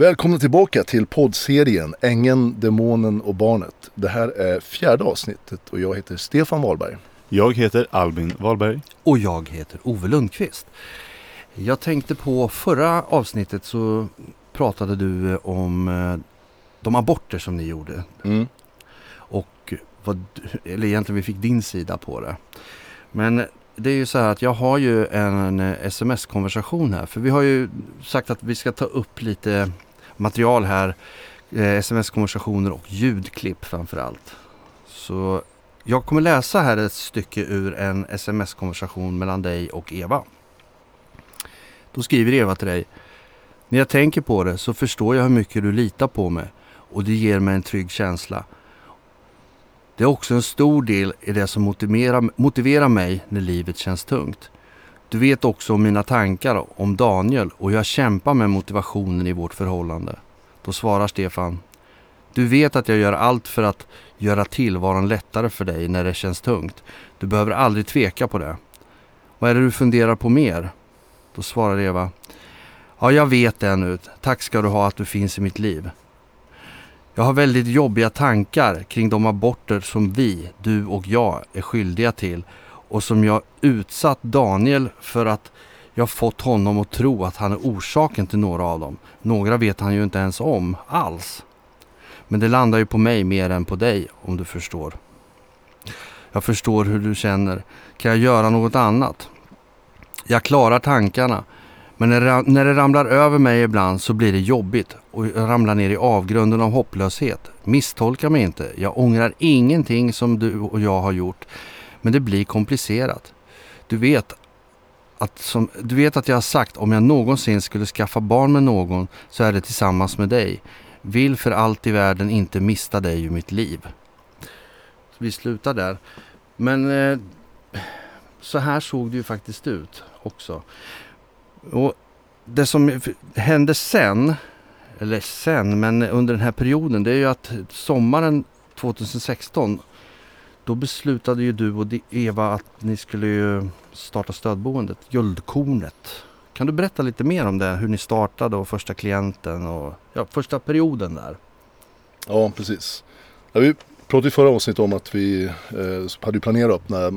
Välkomna tillbaka till poddserien Ängeln, Demonen och Barnet. Det här är fjärde avsnittet och jag heter Stefan Wahlberg. Jag heter Albin Wahlberg. Och jag heter Ove Lundqvist. Jag tänkte på förra avsnittet så pratade du om eh, de aborter som ni gjorde. Mm. Och vad, eller egentligen vi fick din sida på det. Men det är ju så här att jag har ju en sms-konversation här. För vi har ju sagt att vi ska ta upp lite material här. Eh, sms-konversationer och ljudklipp framför allt. Så jag kommer läsa här ett stycke ur en sms-konversation mellan dig och Eva. Då skriver Eva till dig. När jag tänker på det så förstår jag hur mycket du litar på mig och det ger mig en trygg känsla. Det är också en stor del i det som motiverar, motiverar mig när livet känns tungt. Du vet också om mina tankar om Daniel och jag kämpar med motivationen i vårt förhållande. Då svarar Stefan. Du vet att jag gör allt för att göra tillvaron lättare för dig när det känns tungt. Du behöver aldrig tveka på det. Vad är det du funderar på mer? Då svarar Eva. Ja, jag vet det nu. Tack ska du ha att du finns i mitt liv. Jag har väldigt jobbiga tankar kring de aborter som vi, du och jag, är skyldiga till och som jag utsatt Daniel för att jag fått honom att tro att han är orsaken till några av dem. Några vet han ju inte ens om alls. Men det landar ju på mig mer än på dig om du förstår. Jag förstår hur du känner. Kan jag göra något annat? Jag klarar tankarna. Men när det, ramlar över mig ibland så blir det jobbigt och jag ramlar ner i avgrunden av hopplöshet. Misstolka mig inte. Jag ångrar ingenting som du och jag har gjort. Men det blir komplicerat. Du vet att, som, du vet att jag har sagt om jag någonsin skulle skaffa barn med någon så är det tillsammans med dig. Vill för allt i världen inte mista dig ur mitt liv. Så vi slutar där. Men eh, så här såg det ju faktiskt ut också. Och det som hände sen, eller sen, men under den här perioden, det är ju att sommaren 2016 då beslutade ju du och Eva att ni skulle ju starta stödboendet, Guldkornet. Kan du berätta lite mer om det? Hur ni startade och första klienten och ja, första perioden där? Ja, precis. Ja, vi pratade i förra avsnittet om att vi eh, hade planerat att öppna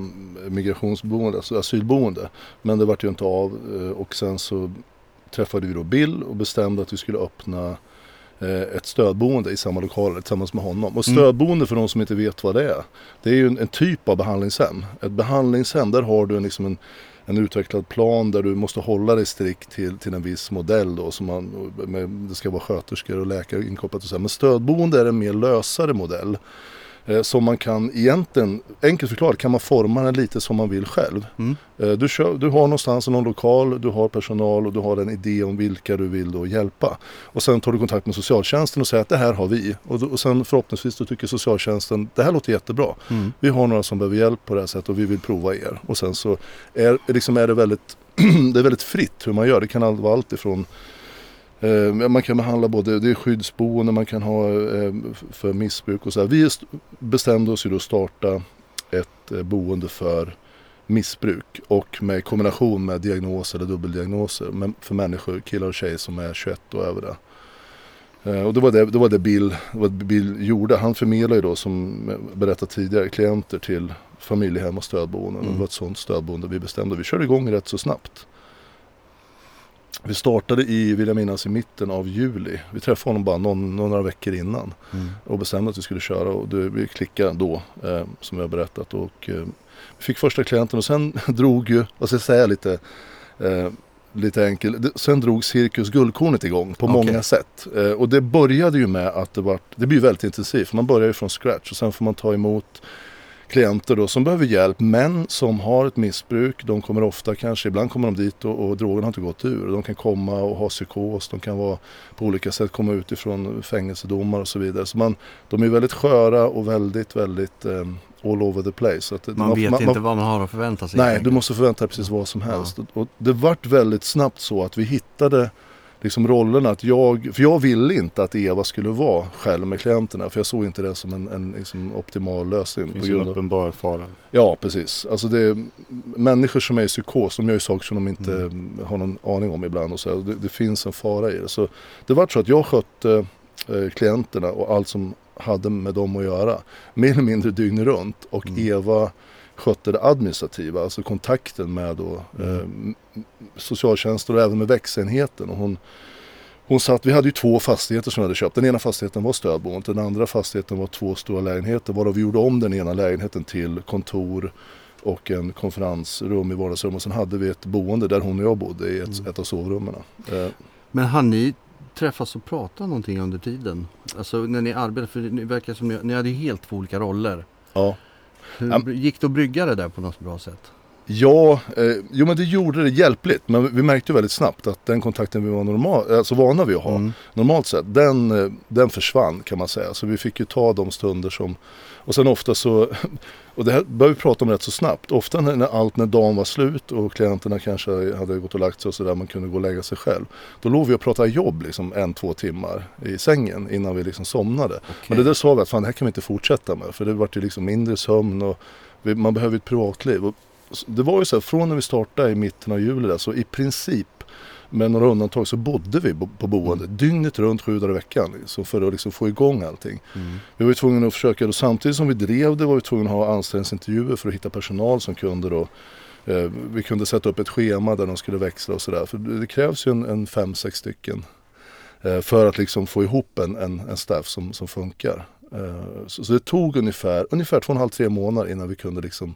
migrationsboende, alltså asylboende. Men det vart ju inte av eh, och sen så träffade vi då Bill och bestämde att vi skulle öppna eh, Eh, ett stödboende i samma lokaler tillsammans med honom. Och mm. stödboende för de som inte vet vad det är. Det är ju en, en typ av behandlingshem. Ett behandlingshem där har du liksom en en utvecklad plan där du måste hålla dig strikt till, till en viss modell då. Som man, med, det ska vara sköterskor och läkare inkopplat och så. Men stödboende är en mer lösare modell. Eh, som man kan egentligen, enkelt förklarat, kan man forma den lite som man vill själv. Mm. Eh, du, kör, du har någonstans någon lokal, du har personal och du har en idé om vilka du vill då hjälpa. Och sen tar du kontakt med socialtjänsten och säger att det här har vi. Och, och sen förhoppningsvis då tycker socialtjänsten det här låter jättebra. Mm. Vi har några som behöver hjälp på det här sättet och vi vill prova er. Och sen så är, liksom är det väldigt det är väldigt fritt hur man gör. Det kan vara allt ifrån man kan behandla både, det är skyddsboende, man kan ha eh, för missbruk och så här. Vi bestämde oss ju då att starta ett eh, boende för missbruk och med kombination med diagnoser eller dubbeldiagnoser för människor, killar och tjejer som är 21 och över det. Och det var det, det, var det Bill, vad Bill gjorde. Han förmedlar ju då som berättat tidigare klienter till familjehem och stödboenden. Mm. Det var ett sånt stödboende vi bestämde. Vi körde igång rätt så snabbt. Vi startade i, vill jag minnas, i mitten av juli. Vi träffade honom bara någon, några veckor innan mm. och bestämde att vi skulle köra och det, vi klickade då eh, som jag berättat och eh, vi fick första klienten och sen drog ju, vad ska jag säga lite eh, lite enkelt. Sen drog Cirkus Guldkornet igång på okay. många sätt. Eh, och det började ju med att det var, det blir väldigt intensivt. Man börjar ju från scratch och sen får man ta emot klienter då som behöver hjälp men som har ett missbruk. De kommer ofta kanske, ibland kommer de dit och, och drogen har inte gått ur. De kan komma och ha psykos, de kan vara på olika sätt komma ut ifrån fängelsedomar och så vidare. Så man, de är väldigt sköra och väldigt, väldigt um, all over the place. Att, man vet man, inte man, vad man har att förvänta sig. Nej, du måste förvänta dig precis vad som helst. Ja. Och det vart väldigt snabbt så att vi hittade liksom rollerna. Att jag, för jag ville inte att Eva skulle vara själv med klienterna för jag såg inte det som en, en liksom optimal lösning. Det finns en uppenbar fara. Ja, precis. Alltså det, människor som är i psykos, de gör ju saker som de inte mm. har någon aning om ibland. Och så. Det, det, finns en fara i det. Så det var så att jag skötte eh, klienterna och allt som hade med dem att göra. Mer eller mindre dygnet runt. Och mm. Eva skötte det administrativa, alltså kontakten med då, mm. eh, socialtjänsten och även med växenheten. Och hon, hon satt, vi hade ju två fastigheter som vi hade köpt. Den ena fastigheten var stödboendet, den andra fastigheten var två stora lägenheter varav vi gjorde om den ena lägenheten till kontor och en konferensrum i vardagsrum och sen hade vi ett boende där hon och jag bodde i ett, mm. ett av sovrummen. Eh. Men hann ni träffas och prata någonting under tiden? Alltså när ni arbetade, för det verkar som ni, ni hade helt två olika roller. Ja. Hur gick det att brygga det där på något bra sätt? Ja, eh, jo men det gjorde det hjälpligt. Men vi märkte väldigt snabbt att den kontakten vi var normal, alltså vana vid att ha mm. normalt sett, den, eh, den försvann kan man säga. Så vi fick ju ta de stunder som, och sen ofta så, och det här började vi prata om rätt så snabbt. Ofta när, när allt, när dagen var slut och klienterna kanske hade gått och lagt sig och sådär, man kunde gå och lägga sig själv. Då låg vi och pratade jobb liksom en, två timmar i sängen innan vi liksom somnade. Okay. Men det där sa vi att fan det här kan vi inte fortsätta med. För det vart ju liksom mindre sömn och vi, man behöver ett privatliv. Och det var ju så här, från när vi startade i mitten av juli där, så i princip med några undantag så bodde vi på boendet mm. dygnet runt sju dagar i veckan. Liksom, för att liksom få igång allting. Mm. Vi var ju tvungna att försöka, och samtidigt som vi drev det var vi tvungna att ha anställningsintervjuer för att hitta personal som kunde då eh, vi kunde sätta upp ett schema där de skulle växla och sådär. För det krävs ju en, en fem, sex stycken eh, för att liksom få ihop en, en, en staff som, som funkar. Eh, så, så, det tog ungefär, ungefär två och en halv, tre månader innan vi kunde liksom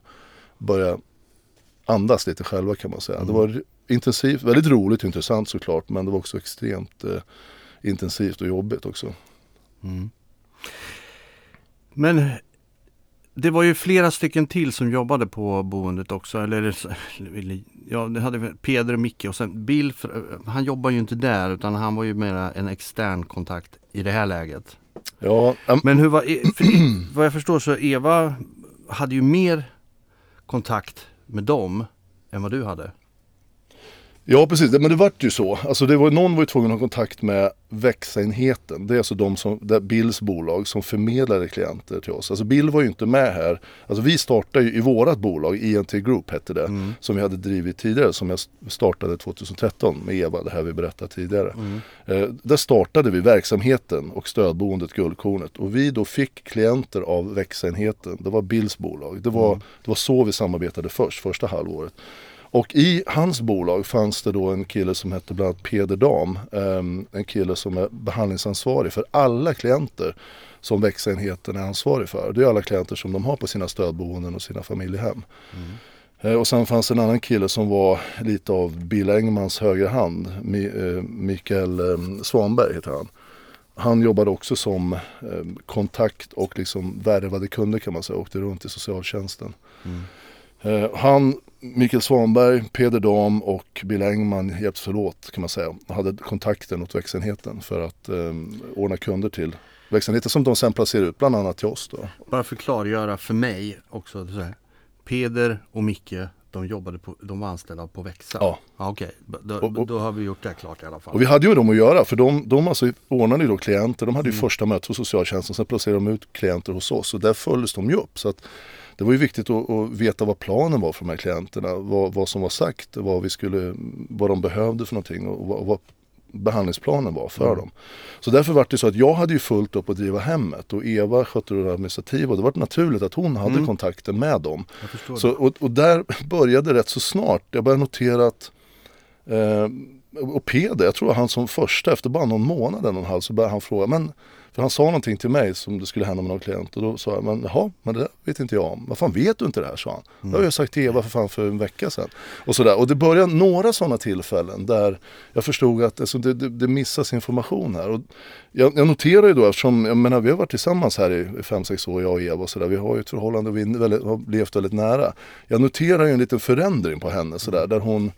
börja andas lite själva kan man säga. Mm. Det var intensivt, väldigt roligt och intressant såklart men det var också extremt eh, intensivt och jobbigt också. Mm. Men det var ju flera stycken till som jobbade på boendet också. Eller, ja, det hade Peder och Micke och sen Bill, han jobbar ju inte där utan han var ju mera en extern kontakt i det här läget. Ja, um... Men hur var, för, vad jag förstår så Eva hade ju mer kontakt med dem än vad du hade. Ja precis, men det vart ju så. Alltså det var, någon var ju tvungen att ha kontakt med växa-enheten. Det är alltså de som, det Bills bolag som förmedlade klienter till oss. Alltså Bill var ju inte med här. Alltså vi startade ju i vårat bolag, INT Group hette det, mm. som vi hade drivit tidigare, som jag startade 2013 med Eva, det här vi berättade tidigare. Mm. Eh, där startade vi verksamheten och stödboendet Guldkornet och vi då fick klienter av växa-enheten. Det var Bills bolag. Det var, mm. det var så vi samarbetade först, första halvåret. Och i hans bolag fanns det då en kille som hette bland annat Peder Dam. Um, en kille som är behandlingsansvarig för alla klienter som växenheten är ansvarig för. Det är alla klienter som de har på sina stödboenden och sina familjehem. Mm. Uh, och sen fanns det en annan kille som var lite av Bill Engmans högra hand. Uh, Mikael um, Svanberg heter han. Han jobbade också som um, kontakt och liksom värvade kunder kan man säga. Åkte runt i socialtjänsten. Mm. Uh, han Mikael Svanberg, Peder Dam och Bill Engman hjälptes förlåt kan man säga. Hade kontakten åt växenheten för att eh, ordna kunder till växenheten som de sen placerar ut bland annat till oss. Då. Bara för att klargöra för mig också. Så här. Peder och Micke de jobbade på, de var anställda på Växa? Ja. Ah, Okej, okay. då, och, och, då, har vi gjort det klart i alla fall. Och vi hade ju dem att göra för de, de alltså ordnade ju då klienter. De hade ju mm. första mötet hos socialtjänsten, sen placerade de ut klienter hos oss och där följdes de ju upp. Så att det var ju viktigt att, att, veta vad planen var för de här klienterna. Vad, vad som var sagt, vad, vi skulle, vad de behövde för någonting och vad, vad behandlingsplanen var för mm. dem. Så därför var det så att jag hade ju fullt upp att driva hemmet och Eva skötte det administrativa och det var naturligt att hon hade mm. kontakten med dem. Så, och, och, där började rätt så snart. Jag började notera att eh, och Peder, jag tror han som första efter bara någon månad eller en halv så började han fråga men för han sa någonting till mig som det skulle hända med någon klient och då sa jag, men jaha, men det vet inte jag om. Vad fan vet du inte det här, sa han. Mm. Det har jag sagt till Eva för fan för en vecka sedan. Och sådär. Och det började några sådana tillfällen där jag förstod att alltså, det, det, det missas information här. Och jag, jag noterar ju då eftersom, jag menar vi har varit tillsammans här i fem sex år, jag och Eva och sådär. Vi har ju ett förhållande och vi väldigt, har levt väldigt nära. Jag noterar ju en liten förändring på henne sådär, där hon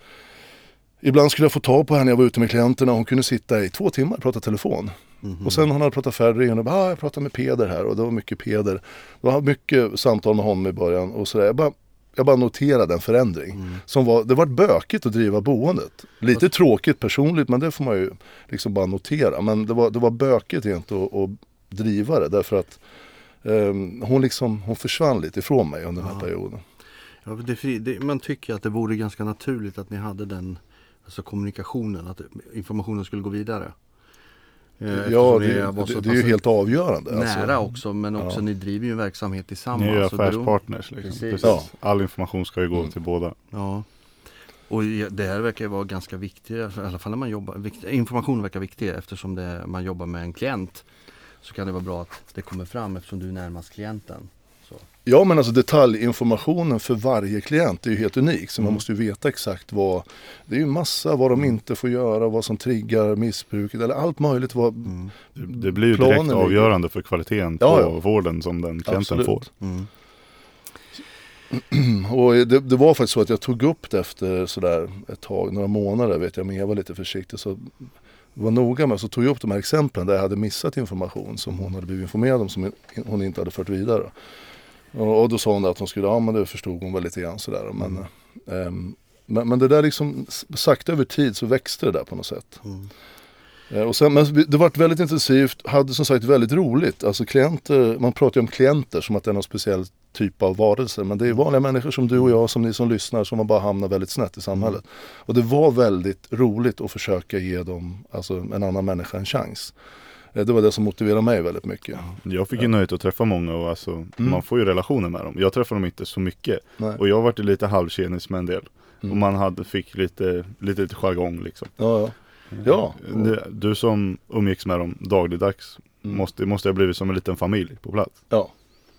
Ibland skulle jag få tag på henne, jag var ute med klienterna och hon kunde sitta i två timmar och prata telefon. Mm -hmm. Och sen hon hade pratat färdigt, och bara, ah, jag pratade med Peder här och det var mycket Peder. Det var mycket samtal med honom i början och sådär. Jag bara, jag bara noterade en förändring. Mm. Som var, det var bökigt att driva boendet. Lite Fast- tråkigt personligt men det får man ju liksom bara notera. Men det var, det var bökigt egentligen att, att driva det därför att ehm, hon liksom, hon försvann lite ifrån mig under den här Ja. perioden. Ja, det, det, man tycker att det vore ganska naturligt att ni hade den alltså kommunikationen, att informationen skulle gå vidare. Eh, Ja, det, det, så det, är ju helt avgörande. nära alltså. också men också Ja. ni driver ju en verksamhet tillsammans. Ni är ju så beror- affärspartners. Liksom. Precis. Precis. Ja. All information ska ju gå Mm. till båda. Ja. Och det här verkar vara ganska viktigt, i alla fall när man jobbar, information verkar viktig eftersom det, man jobbar med en klient. Så kan det vara bra att det kommer fram eftersom du är närmast klienten. Ja men alltså detaljinformationen för varje klient är ju helt unik. Så man Mm. måste ju veta exakt vad, det är ju massa vad de inte får göra, vad som triggar missbruket eller allt möjligt. Vad, Mm. Det, blir ju direkt avgörande för kvaliteten Ja, på ja. vården som den klienten Absolut. får. Mm. Och det, det var faktiskt så att jag tog upp det efter sådär ett tag, några månader vet jag, men jag var lite försiktig. Så var noga med, så tog jag upp de här exemplen där jag hade missat information som hon hade blivit informerad om som hon inte hade fört vidare. Och, och då sa hon att hon skulle, ja men det förstod hon väl lite grann sådär. Men, ehm, men, men det där liksom, sakta över tid så växte det där på något sätt. Mm. Eh, Och sen, men det varit väldigt intensivt, hade som sagt väldigt roligt. Alltså klienter, man pratar ju om klienter som att det är någon speciell typ av varelser. Men det är vanliga människor som du och jag, som ni som lyssnar, som har bara hamnat väldigt snett i samhället. Och det var väldigt roligt att försöka ge dem, alltså en annan människa en chans. Eh, Det var det som motiverade mig väldigt mycket. Jag fick ju nöjet att träffa många och alltså, man får ju relationer med dem. Jag träffar dem inte så mycket. Nej. Och jag varit lite halvtjenis med en del. Mm. Och man hade, fick lite, lite, lite jargong liksom. Ja, ja. Ja. Du, du som umgicks med dem dagligdags Mm. måste, måste ha blivit som en liten familj på plats. Ja.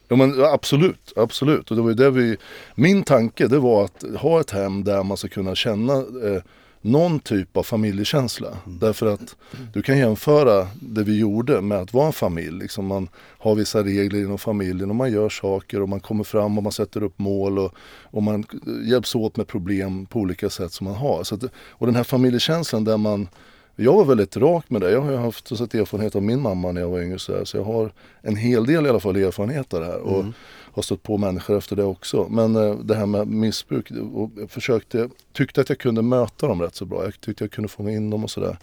Ja men absolut, absolut. Och det var ju det vi, min tanke det var att ha ett hem där man ska kunna känna eh, någon typ av familjekänsla. Därför att du kan jämföra det vi gjorde med att vara en familj. Liksom man har vissa regler inom familjen och man gör saker och man kommer fram och man sätter upp mål och, och man hjälps åt med problem på olika sätt som man har. Att, och den här familjekänslan där man jag var väldigt rak med det. Jag har haft så erfarenhet av min mamma när jag var yngre. Så, här, så jag har en hel del i alla fall erfarenhet av det här. Och Mm har stött på människor efter det också. Men eh, det här med missbruk. Och jag försökte, tyckte att jag kunde möta dem rätt så bra. Jag tyckte jag kunde fånga in dem och sådär.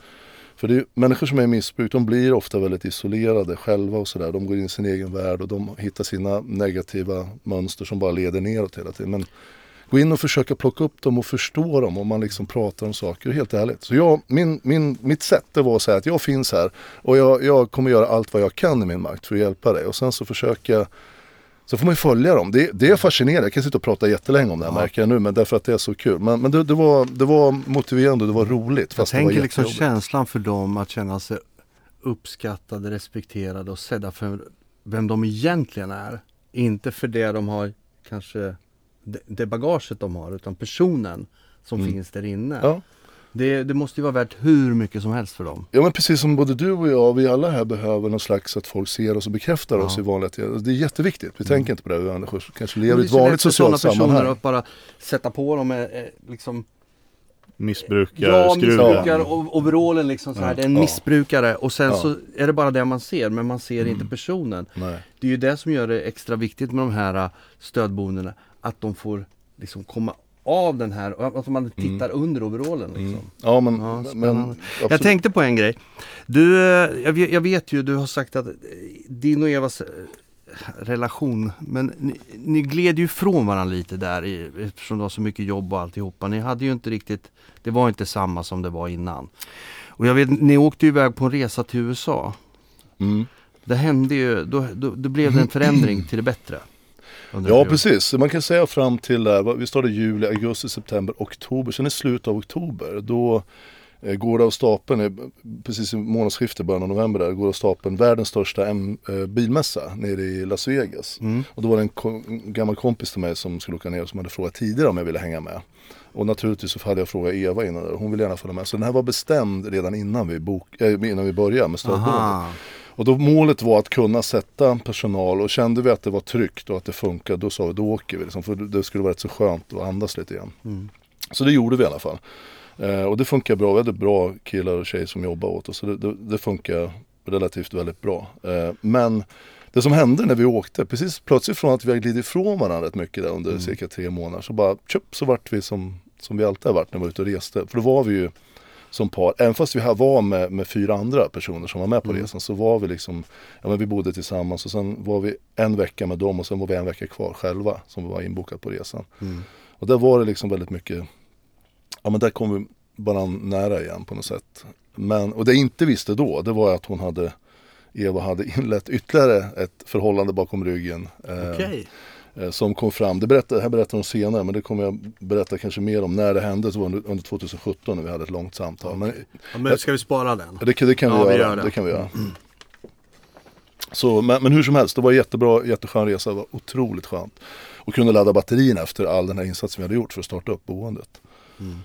För det är, människor som är i missbruk de blir ofta väldigt isolerade själva och sådär. De går in i sin egen värld och de hittar sina negativa mönster som bara leder neråt hela tiden. Men gå in och försöka plocka upp dem och förstå dem om man liksom pratar om saker, helt ärligt. Så jag, min, min, mitt sätt det var att säga att jag finns här och jag, jag kommer göra allt vad jag kan i min makt för att hjälpa dig. Och sen så försöka så får man ju följa dem. Det, det är fascinerande. Jag kan sitta och prata jättelänge om det här Ja. märker jag nu. Men därför att det är så kul. Men, men det, det, var, det var motiverande och det var roligt. Jag Fast var tänker liksom känslan för dem att känna sig uppskattade, respekterade och sedda för vem de egentligen är. Inte för det de har, kanske det, det bagaget de har, utan personen som Mm. finns där inne. Ja. Det, det måste ju vara värt hur mycket som helst för dem. ja men precis som både du och jag, vi alla här behöver någon slags att folk ser oss och bekräftar oss Ja. i vanliga tider. Det är jätteviktigt. Vi Mm. tänker inte på det. Vi människor som kanske lever i det ett är så vanligt lätt för socialt sådana personer sammanhang. att bara sätta på dem eh, eh, liksom Missbrukar, Ja, missbrukar och overallen liksom så här. Ja. Det är en Ja. missbrukare och sen Ja. så är det bara det man ser men man ser Mm. inte personen. Nej. Det är ju det som gör det extra viktigt med de här äh, stödboendena. Att de får liksom komma av den här, att man tittar under overallen liksom. Mm. Ja men, Ja, men. Jag tänkte på en grej. Du, eh, jag vet, jag vet ju, du har sagt att eh, din och Evas eh, relation, men ni, ni gled ju ifrån varandra lite där i, eftersom det var så mycket jobb och alltihopa. Ni hade ju inte riktigt, det var inte samma som det var innan. Och jag vet, ni åkte ju iväg på en resa till USA. Mm. Det hände ju, då, då, då blev det en förändring till det bättre. Ja precis, man kan säga fram till vi startade juli, augusti, september, oktober. Sen i slutet av oktober då eh, går det av stapeln, eh, precis i månadsskiftet, början av november där, går av stapeln världens största M, eh, bilmässa nere i Las Vegas. Mm. Och då var det en, ko- en gammal kompis till mig som skulle åka ner som hade frågat tidigare om jag ville hänga med. Och naturligtvis så hade jag frågat Eva innan hon ville gärna följa med. Så den här var bestämd redan innan vi, bok, äh, innan vi började med stödboendet. Och då målet var att kunna sätta personal och kände vi att det var tryggt och att det funkade då sa vi då åker vi. Liksom, för det skulle vara rätt så skönt att andas lite igen. Mm. Så det gjorde vi i alla fall. Eh, och det funkar bra. Vi hade bra killar och tjejer som jobbade åt oss. Så det, det, det funkar relativt väldigt bra. Eh, men det som hände när vi åkte, precis plötsligt från att vi har glidit ifrån varandra rätt mycket där under Mm. cirka tre månader så bara tjup, så vart vi som, som vi alltid har varit när vi var ute och reste. För då var vi ju som par, även fast vi här var med, med fyra andra personer som var med på Mm. resan så var vi liksom, ja men vi bodde tillsammans och sen var vi en vecka med dem och sen var vi en vecka kvar själva som var inbokat på resan. Mm. Och där var det liksom väldigt mycket, ja men där kom vi bara nära igen på något sätt. Men, och det jag inte visste då, det var att hon hade, Eva hade inlett ytterligare ett förhållande bakom ryggen. eh, eh, Som kom fram, det, berättar, det här berättar hon senare men det kommer jag berätta kanske mer om när det hände, så var under, under 2017 när vi hade ett långt samtal. Men Ja, men ska vi spara den? det, kan- det kan Ja, vi vi göra. gör det. det. kan vi göra. Så, men, men hur som helst, det var jättebra, jätteskön resa. Det var otroligt skönt. Och kunde ladda batterierna efter all den här insatsen vi hade gjort för att starta upp boendet. Mm.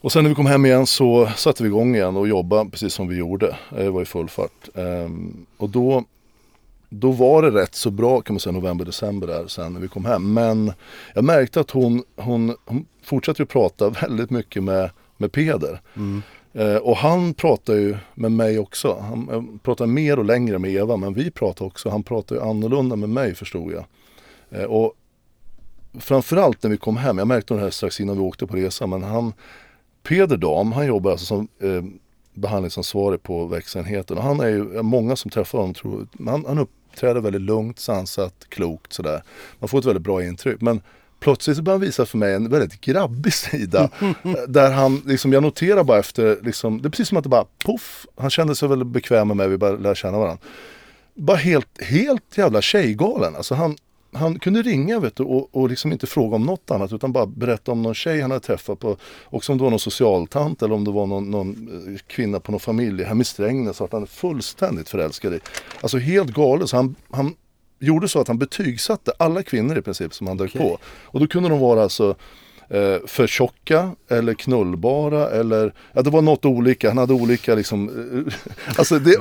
Och sen när vi kom hem igen så satte vi igång igen och jobbade precis som vi gjorde. Eh, Det var i full fart. Ehm, och då, då var det rätt så bra kan man säga november, december där sen när vi kom hem. Men jag märkte att hon, hon, hon fortsatte ju prata väldigt mycket med, med Peder. Mm. Eh, och han pratar ju med mig också. Han eh, pratar mer och längre med Eva men vi pratar också. Han pratar ju annorlunda med mig förstod jag. Eh, och framförallt när vi kom hem, jag märkte det här strax innan vi åkte på resan men han Peder Dam, han jobbar alltså som eh, behandlingsansvarig på växtenheten och han är ju, många som träffar honom tror, han, han uppträder väldigt lugnt, sansat, klokt sådär. Man får ett väldigt bra intryck men plötsligt så börjar han visa för mig en väldigt grabbig sida. Eh, där han, liksom, jag noterar bara efter, liksom, det är precis som att det bara poff, han kände sig väldigt bekväm med mig, vi bara lär känna varandra. Bara helt, helt jävla tjejgalen. Alltså han, han kunde ringa vet du, och, och liksom inte fråga om något annat utan bara berätta om någon tjej han hade träffat på, också om det var någon socialtant eller om det var någon, någon eh, kvinna på någon familjehem i Strängnäs vart han är fullständigt förälskad i. Alltså helt galet. Så han, han gjorde så att han betygsatte alla kvinnor i princip som han dök Okej. på. Och då kunde de vara alltså eh, för tjocka eller knullbara eller, ja det var något olika, han hade olika liksom, eh, alltså det,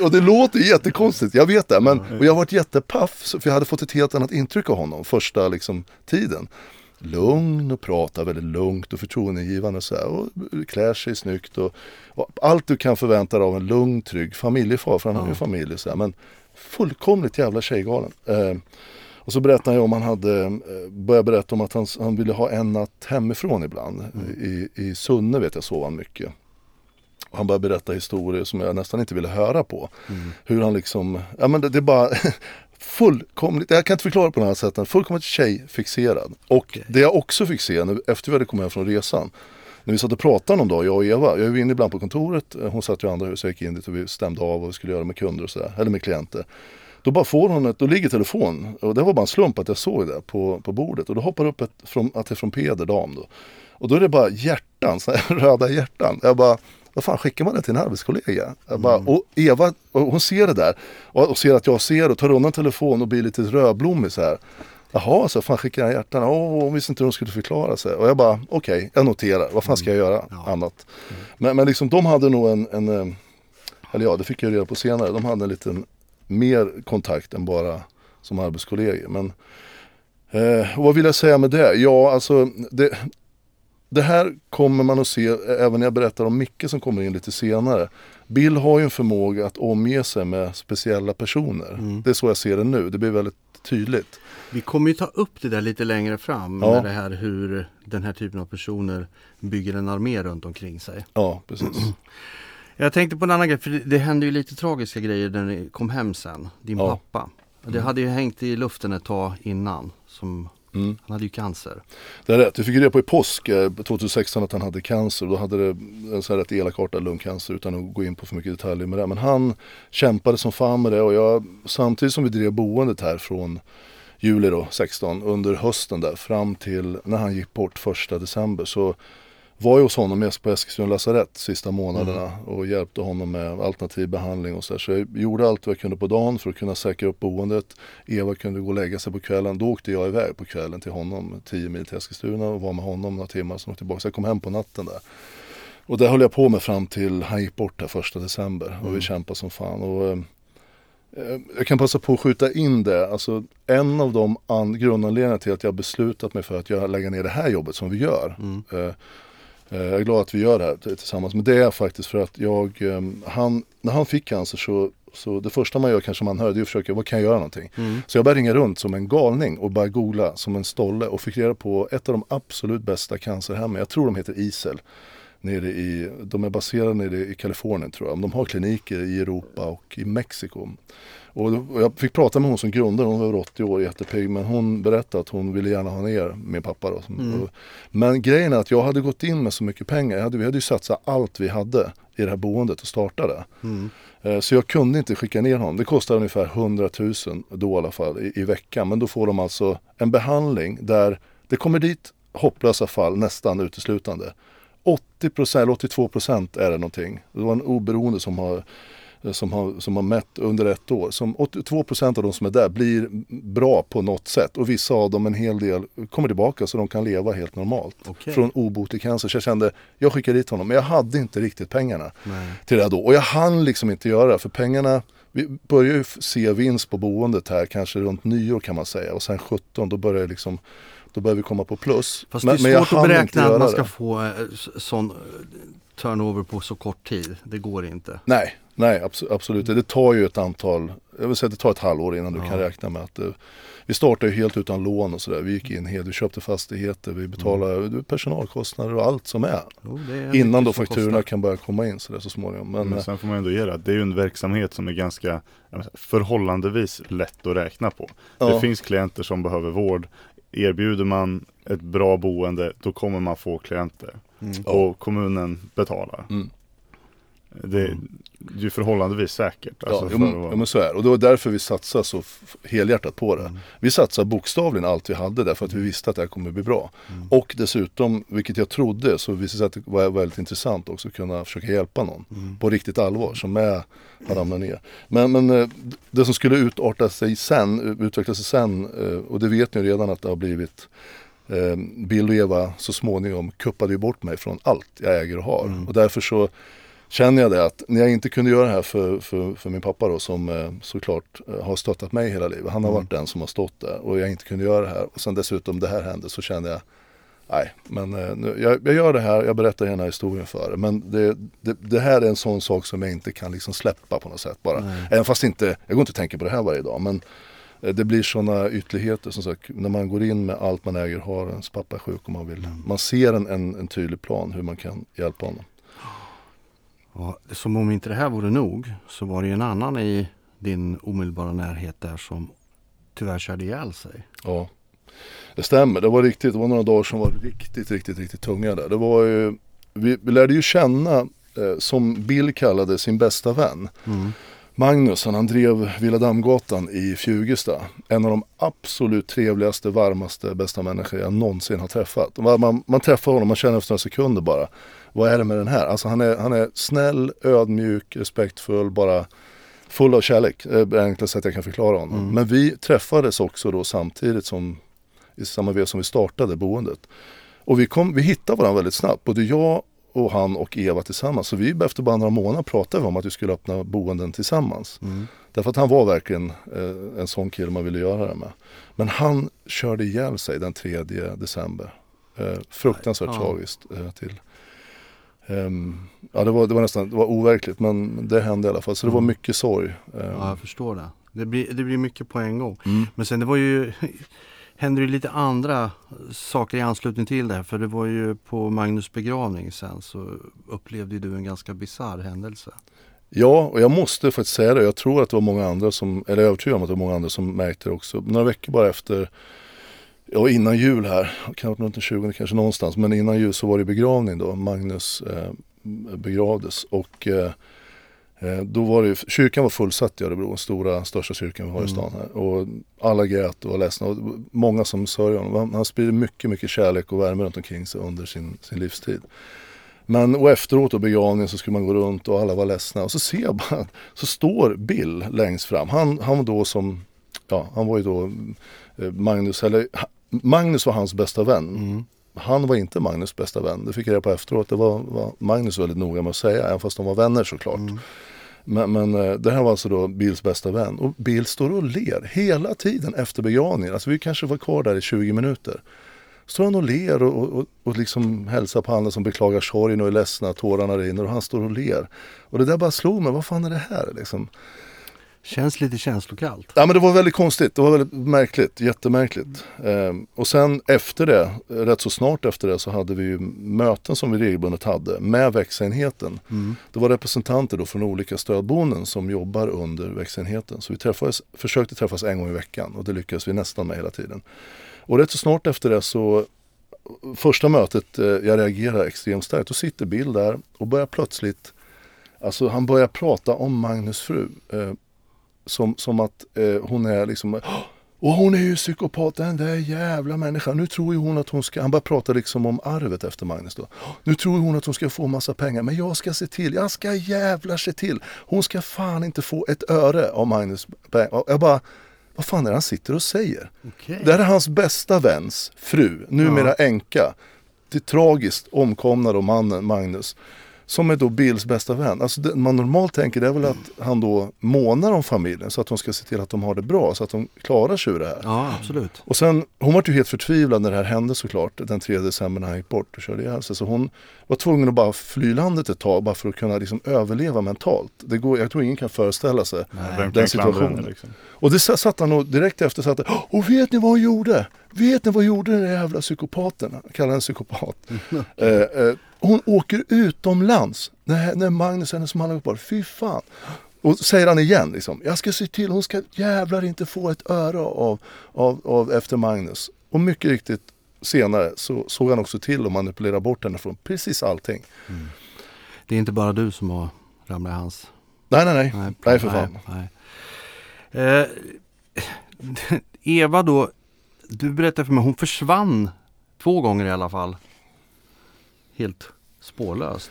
och det låter jättekonstigt, jag vet det, men och jag har varit jättepaff för jag hade fått ett helt annat intryck av honom första liksom tiden. Lugn och pratar väldigt lugnt och förtroendegivande och så här, och klär sig snyggt och, och allt du kan förvänta dig av en lugn, trygg familjefar, för han har ju familj så här, men fullkomligt jävla tjejgalen. Eh, och så berättade ju om han hade, eh, började berätta om att han, han ville ha en natt hemifrån ibland. I, I Sunne vet jag sov han mycket. Och han började berätta historier som jag nästan inte ville höra på. Hur han liksom, ja men det, det är bara fullkomligt, jag kan inte förklara på något annat sätt än fullkomligt tjejfixerad. Och Okej. det jag också fick se nu, efter vi hade kommit hem från resan. När vi satt och pratade någon dag, jag och Eva. Jag var inne ibland på kontoret, eh, hon satt i andra huset, jag gick in dit och vi stämde av vad vi skulle göra med kunder och sådär, eller med klienter. Då bara får hon ett, då ligger telefon och det var bara en slump att jag såg det på, på bordet och då hoppar upp ett, från, att det är från Peder Dam då. Och då är det bara hjärtan, så här, röda hjärtan. Jag bara, vad fan skickar man det till en arbetskollega? Jag bara, och Eva, och hon ser det där och, och ser att jag ser och tar undan telefon och blir lite rödblommig så här. Jaha, så fan skickar jag hjärtan? Åh, hon visste inte hur hon skulle förklara sig. Och jag bara, okej, jag noterar. Vad fan ska jag göra Ja. annat? Men, men liksom de hade nog en, en, eh, eller ja, det fick jag reda på senare. De hade en liten mer kontakt än bara som arbetskollegor. Men eh, vad vill jag säga med det? Ja, alltså det, det här kommer man att se även när jag berättar om Micke som kommer in lite senare. Bill har ju en förmåga att omge sig med speciella personer. Mm. Det är så jag ser det nu. Det blir väldigt tydligt. Vi kommer ju ta upp det där lite längre fram Ja. med det här hur den här typen av personer bygger en armé runt omkring sig. Ja, precis. Jag tänkte på en annan grej, för det, det hände ju lite tragiska grejer när ni kom hem sen, din Ja. pappa. Det hade ju hängt i luften ett tag innan, som, Mm. han hade ju cancer. Det är rätt. Vi fick reda på i påsk eh, 2016 att han hade cancer. Då hade det en så här rätt elakartad lungcancer utan att gå in på för mycket detaljer med det. Men han kämpade som fan med det och jag, samtidigt som vi drev boendet här från juli då, 16 under hösten där fram till när han gick bort första december så var jag hos honom på Eskilstuna lasarett sista månaderna och hjälpte honom med alternativ behandling och så där. Så jag gjorde allt vad jag kunde på dagen för att kunna säkra upp boendet. Eva kunde gå och lägga sig på kvällen. Då åkte jag iväg på kvällen till honom, 10 mil till Eskilstuna och var med honom några timmar. Sen åkte tillbaka. Så jag kom hem på natten där. Och det höll jag på med fram till han gick bort här första december och vi kämpade som fan. Och, eh, eh, jag kan passa på att skjuta in det. Alltså, en av de an- grundanledningarna till att jag beslutat mig för att lägga ner det här jobbet som vi gör. Mm. Eh, jag är glad att vi gör det här tillsammans. Men det är faktiskt för att jag, eh, han, när han fick cancer så så det första man gör kanske man hör det är att försöka, vad kan jag göra någonting? Mm. Så jag började ringa runt som en galning och bara googla som en stolle och fick reda på ett av de absolut bästa cancerhemmen. Jag tror de heter ISEL. Nere i, de är baserade nere i Kalifornien tror jag. De har kliniker i Europa och i Mexiko. Och jag fick prata med hon som grundade, hon var över 80 år, jättepigg. Men hon berättade att hon ville gärna ha ner min pappa. Då. Mm. Men grejen är att jag hade gått in med så mycket pengar. Hade, vi hade ju satsat allt vi hade i det här boendet och starta det. Mm. Eh, Så jag kunde inte skicka ner honom. Det kostar ungefär 100 000 då i alla fall i, i veckan. Men då får de alltså en behandling där det kommer dit hopplösa fall nästan uteslutande. 80% eller 82% är det någonting. Det var en oberoende som har, som har, som har mätt under ett år. Som 82% av de som är där blir bra på något sätt. Och vissa av dem, en hel del, kommer tillbaka så de kan leva helt normalt. Okej. Från obotlig cancer. Så jag kände, jag skickar dit honom. Men jag hade inte riktigt pengarna Nej. till det då. Och jag hann liksom inte göra det för pengarna vi börjar ju se vinst på boendet här kanske runt nyår kan man säga och sen 17 då börjar liksom då börjar vi komma på plus. Fast Men- det är svårt att beräkna att man ska det. få eh, sån eh, turnover på så kort tid. Det går inte. Nej, nej abso- absolut. Det tar ju ett antal, jag vill säga det tar ett halvår innan du Ja. kan räkna med att det, vi startade ju helt utan lån och sådär. Vi gick in helt, vi köpte fastigheter, vi betalade Mm. personalkostnader och allt som är. Jo, är Innan då fakturorna kan börja komma in sådär så småningom. Men, Men eh, sen får man ändå ge det, att det är ju en verksamhet som är ganska förhållandevis lätt att räkna på. ja, Det finns klienter som behöver vård. Erbjuder man ett bra boende, då kommer man få klienter. Mm. Och kommunen betalar. mm. Det, är ju förhållandevis säkert. Ja, Alltså jo, för men, ja, men så är det. Och det var därför vi satsade så helhjärtat på det. Mm. Vi satsade bokstavligen allt vi hade därför att vi visste att det här kommer bli bra. Mm. Och dessutom, vilket jag trodde, så visade det sig att det var väldigt intressant också att kunna försöka hjälpa någon Mm. på riktigt allvar som är, har ramlat ner. Men, men eh, det som skulle utarta sig sen, utveckla sig sen, eh, och det vet ni redan att det har blivit eh, Bill och Eva så småningom kuppade ju bort mig från allt jag äger och har. Mm. Och därför så känner jag det att när jag inte kunde göra det här för, för, för min pappa då som eh, såklart eh, har stöttat mig hela livet. Han har Mm. varit den som har stått där och jag inte kunde göra det här. Och sen dessutom det här hände så kände jag Nej, men eh, nu, jag, jag gör det här, jag berättar den här historien för er. Men det, det, det här är en sån sak som jag inte kan liksom släppa på något sätt bara. Nej. Även fast inte, jag går inte att tänka på det här varje dag. Men det blir sådana ytterligheter som sagt. När man går in med allt man äger, har ens pappa är sjuk och man vill. Man ser en, en, en tydlig plan hur man kan hjälpa honom. Ja, som om inte det här vore nog så var det ju en annan i din omedelbara närhet där som tyvärr körde ihjäl sig. Ja, det stämmer. Det var riktigt, det var några dagar som var riktigt, riktigt, riktigt tunga där. Det var ju, vi, vi lärde ju känna, eh, som Bill kallade sin bästa vän. Mm. Magnus, han, han drev Villa Dammgatan i Fjugesta. En av de absolut trevligaste, varmaste, bästa människor jag någonsin har träffat. Man, man, man träffar honom, man känner efter några sekunder bara. Vad är det med den här? Alltså han är, han är snäll, ödmjuk, respektfull, bara full av kärlek. Det är det sättet jag kan förklara honom. Mm. Men vi träffades också då samtidigt som i samma veva som vi startade boendet. Och vi, kom, vi hittade varandra väldigt snabbt. Både jag och han och Eva tillsammans. Så vi efter bara några månader pratade vi om att vi skulle öppna boenden tillsammans. Mm. Därför att han var verkligen eh, en sån kille man ville göra det med. Men han körde ihjäl sig den 3 december. Eh, fruktansvärt Ja. tragiskt. Eh, till. Ehm, ja, det var, det var nästan det var overkligt men det hände i alla fall. Så det var Mm. mycket sorg. Ehm, Ja, jag förstår det. Det blir, det blir mycket på en gång. mm. Men sen det var ju Händer det lite andra saker i anslutning till det? För det var ju på Magnus begravning sen så upplevde du en ganska bisarr händelse. Ja, och jag måste faktiskt säga det. Jag tror att det var många andra som, eller jag är övertygad om att det var många andra som märkte det också. Några veckor bara efter, ja innan jul här, varit runt den 20 kanske någonstans, men innan jul så var det begravning då. Magnus eh, begravdes och eh, eh, då var det kyrkan var fullsatt i Örebro, stora, största kyrkan vi har i stan här. Och alla grät och var ledsna och många som sörjde honom. Han, han spridde mycket, mycket kärlek och värme runt omkring sig under sin, sin livstid. Men och efteråt då begravningen så skulle man gå runt och alla var ledsna och så ser jag bara, så står Bill längst fram. Han, han var då som, ja han var ju då Magnus, eller Magnus var hans bästa vän. Mm. Han var inte Magnus bästa vän. Det fick jag reda på efteråt. Det var, var Magnus väldigt noga med att säga, även fast de var vänner såklart. Mm. Men, men eh, det här var alltså då Bills bästa vän. Och Bill står och ler hela tiden efter begravningen. Alltså vi kanske var kvar där i 20 minuter. Står han och ler och, och, och liksom hälsar på andra som beklagar sorgen och är ledsna, tårarna rinner och han står och ler. Och det där bara slog mig, vad fan är det här liksom? Känns lite känslokallt. Ja men det var väldigt konstigt, det var väldigt märkligt, jättemärkligt. Ehm, och sen efter det, rätt så snart efter det så hade vi ju möten som vi regelbundet hade med växenheten. Mm. Det var representanter då från olika stödboenden som jobbar under växenheten. Så vi träffades, försökte träffas en gång i veckan och det lyckades vi nästan med hela tiden. Och rätt så snart efter det så Första mötet, eh, jag reagerar extremt starkt. Då sitter Bill där och börjar plötsligt Alltså han börjar prata om Magnus fru. Eh, som, som att eh, hon är liksom och hon är ju psykopat, den där jävla människan. Nu tror ju hon att hon ska, han börjar prata liksom om arvet efter Magnus då. Nu tror hon att hon ska få massa pengar, men jag ska se till, jag ska jävlar se till. Hon ska fan inte få ett öre av Magnus pengar. Jag bara, vad fan är det han sitter och säger? Okej. Det här är hans bästa väns fru, numera änka. Det är tragiskt omkomna då mannen Magnus. Som är då Bills bästa vän. Alltså det man normalt tänker det är väl att han då månar om familjen så att de ska se till att de har det bra så att de klarar sig ur det här. Ja, absolut. Och sen, hon var ju helt förtvivlad när det här hände såklart den 3 december när han gick bort och körde ihjäl sig. Så hon var tvungen att bara fly landet ett tag bara för att kunna liksom överleva mentalt. Det går, jag tror ingen kan föreställa sig. Vem den situationen. liksom? Och det sa- satt han och direkt efter satt han, och vet ni vad hon gjorde? Vet ni vad gjorde den där jävla psykopaten? Han kallar henne psykopat. eh, eh, hon åker utomlands när, när Magnus, hennes man, gått bort. Fy fan. Och säger han igen liksom, jag ska se till, hon ska jävlar inte få ett öre av, av, av efter Magnus. Och mycket riktigt senare så såg han också till att manipulera bort henne från precis allting. Det är inte bara du som har ramlat i hans... Nej, nej, nej. Nej, för fan. Nej, nej. Eh, Eva då, du berättade för mig, hon försvann två gånger i alla fall. Helt spårlöst.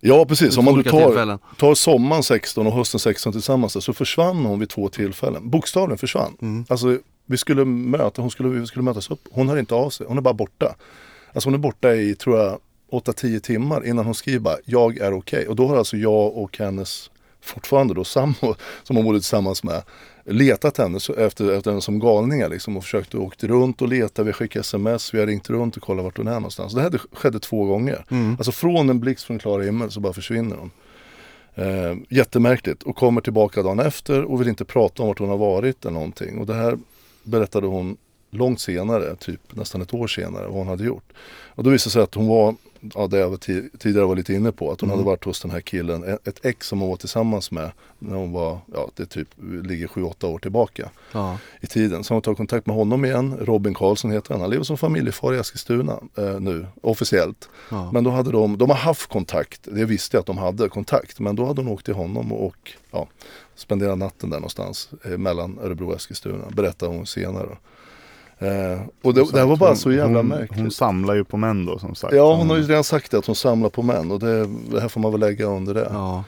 Ja, precis. Om man nu tar, tar sommaren 16 och hösten 16 tillsammans så försvann hon vid två tillfällen. Bokstavligen försvann. Mm. Alltså vi skulle möta, hon skulle, vi skulle mötas upp. Hon hör inte av sig, hon är bara borta. Alltså hon är borta i, tror jag, 8-10 timmar innan hon skriver bara, jag är okej. Och då har alltså jag och hennes fortfarande då sambo som hon bodde tillsammans med letat henne så- efter, efter henne som galningar liksom och försökt åkt runt och letat. Vi har skickat sms, vi har ringt runt och kollat vart hon är någonstans. Det här skedde två gånger. Mm. Alltså från en blixt från klar himmel så bara försvinner hon. Eh, jättemärkligt och kommer tillbaka dagen efter och vill inte prata om vart hon har varit eller någonting. Och det här berättade hon långt senare, typ nästan ett år senare, vad hon hade gjort. Och då visade det sig att hon var, ja det jag tidigare var lite inne på, att hon Mm. hade varit hos den här killen, ett- ett ex som hon var tillsammans med när hon var, ja det typ ligger 7-8 år tillbaka Ja. i tiden. Så hon tagit kontakt med honom igen, Robin Karlsson heter han, han lever som familjefar i Eskilstuna eh, nu, officiellt. Ja. Men då hade de, de har haft kontakt, det visste jag att de hade kontakt, men då hade hon åkt till honom och, och ja, spenderat natten där någonstans eh, mellan Örebro och Eskilstuna, berättade hon senare. Eh, och det, det här var bara Hon- så jävla hon, märkligt. Hon samlar ju på män då som sagt. ja, hon har ju redan sagt det, att hon samlar på män och det, det här får man väl lägga under det. ja.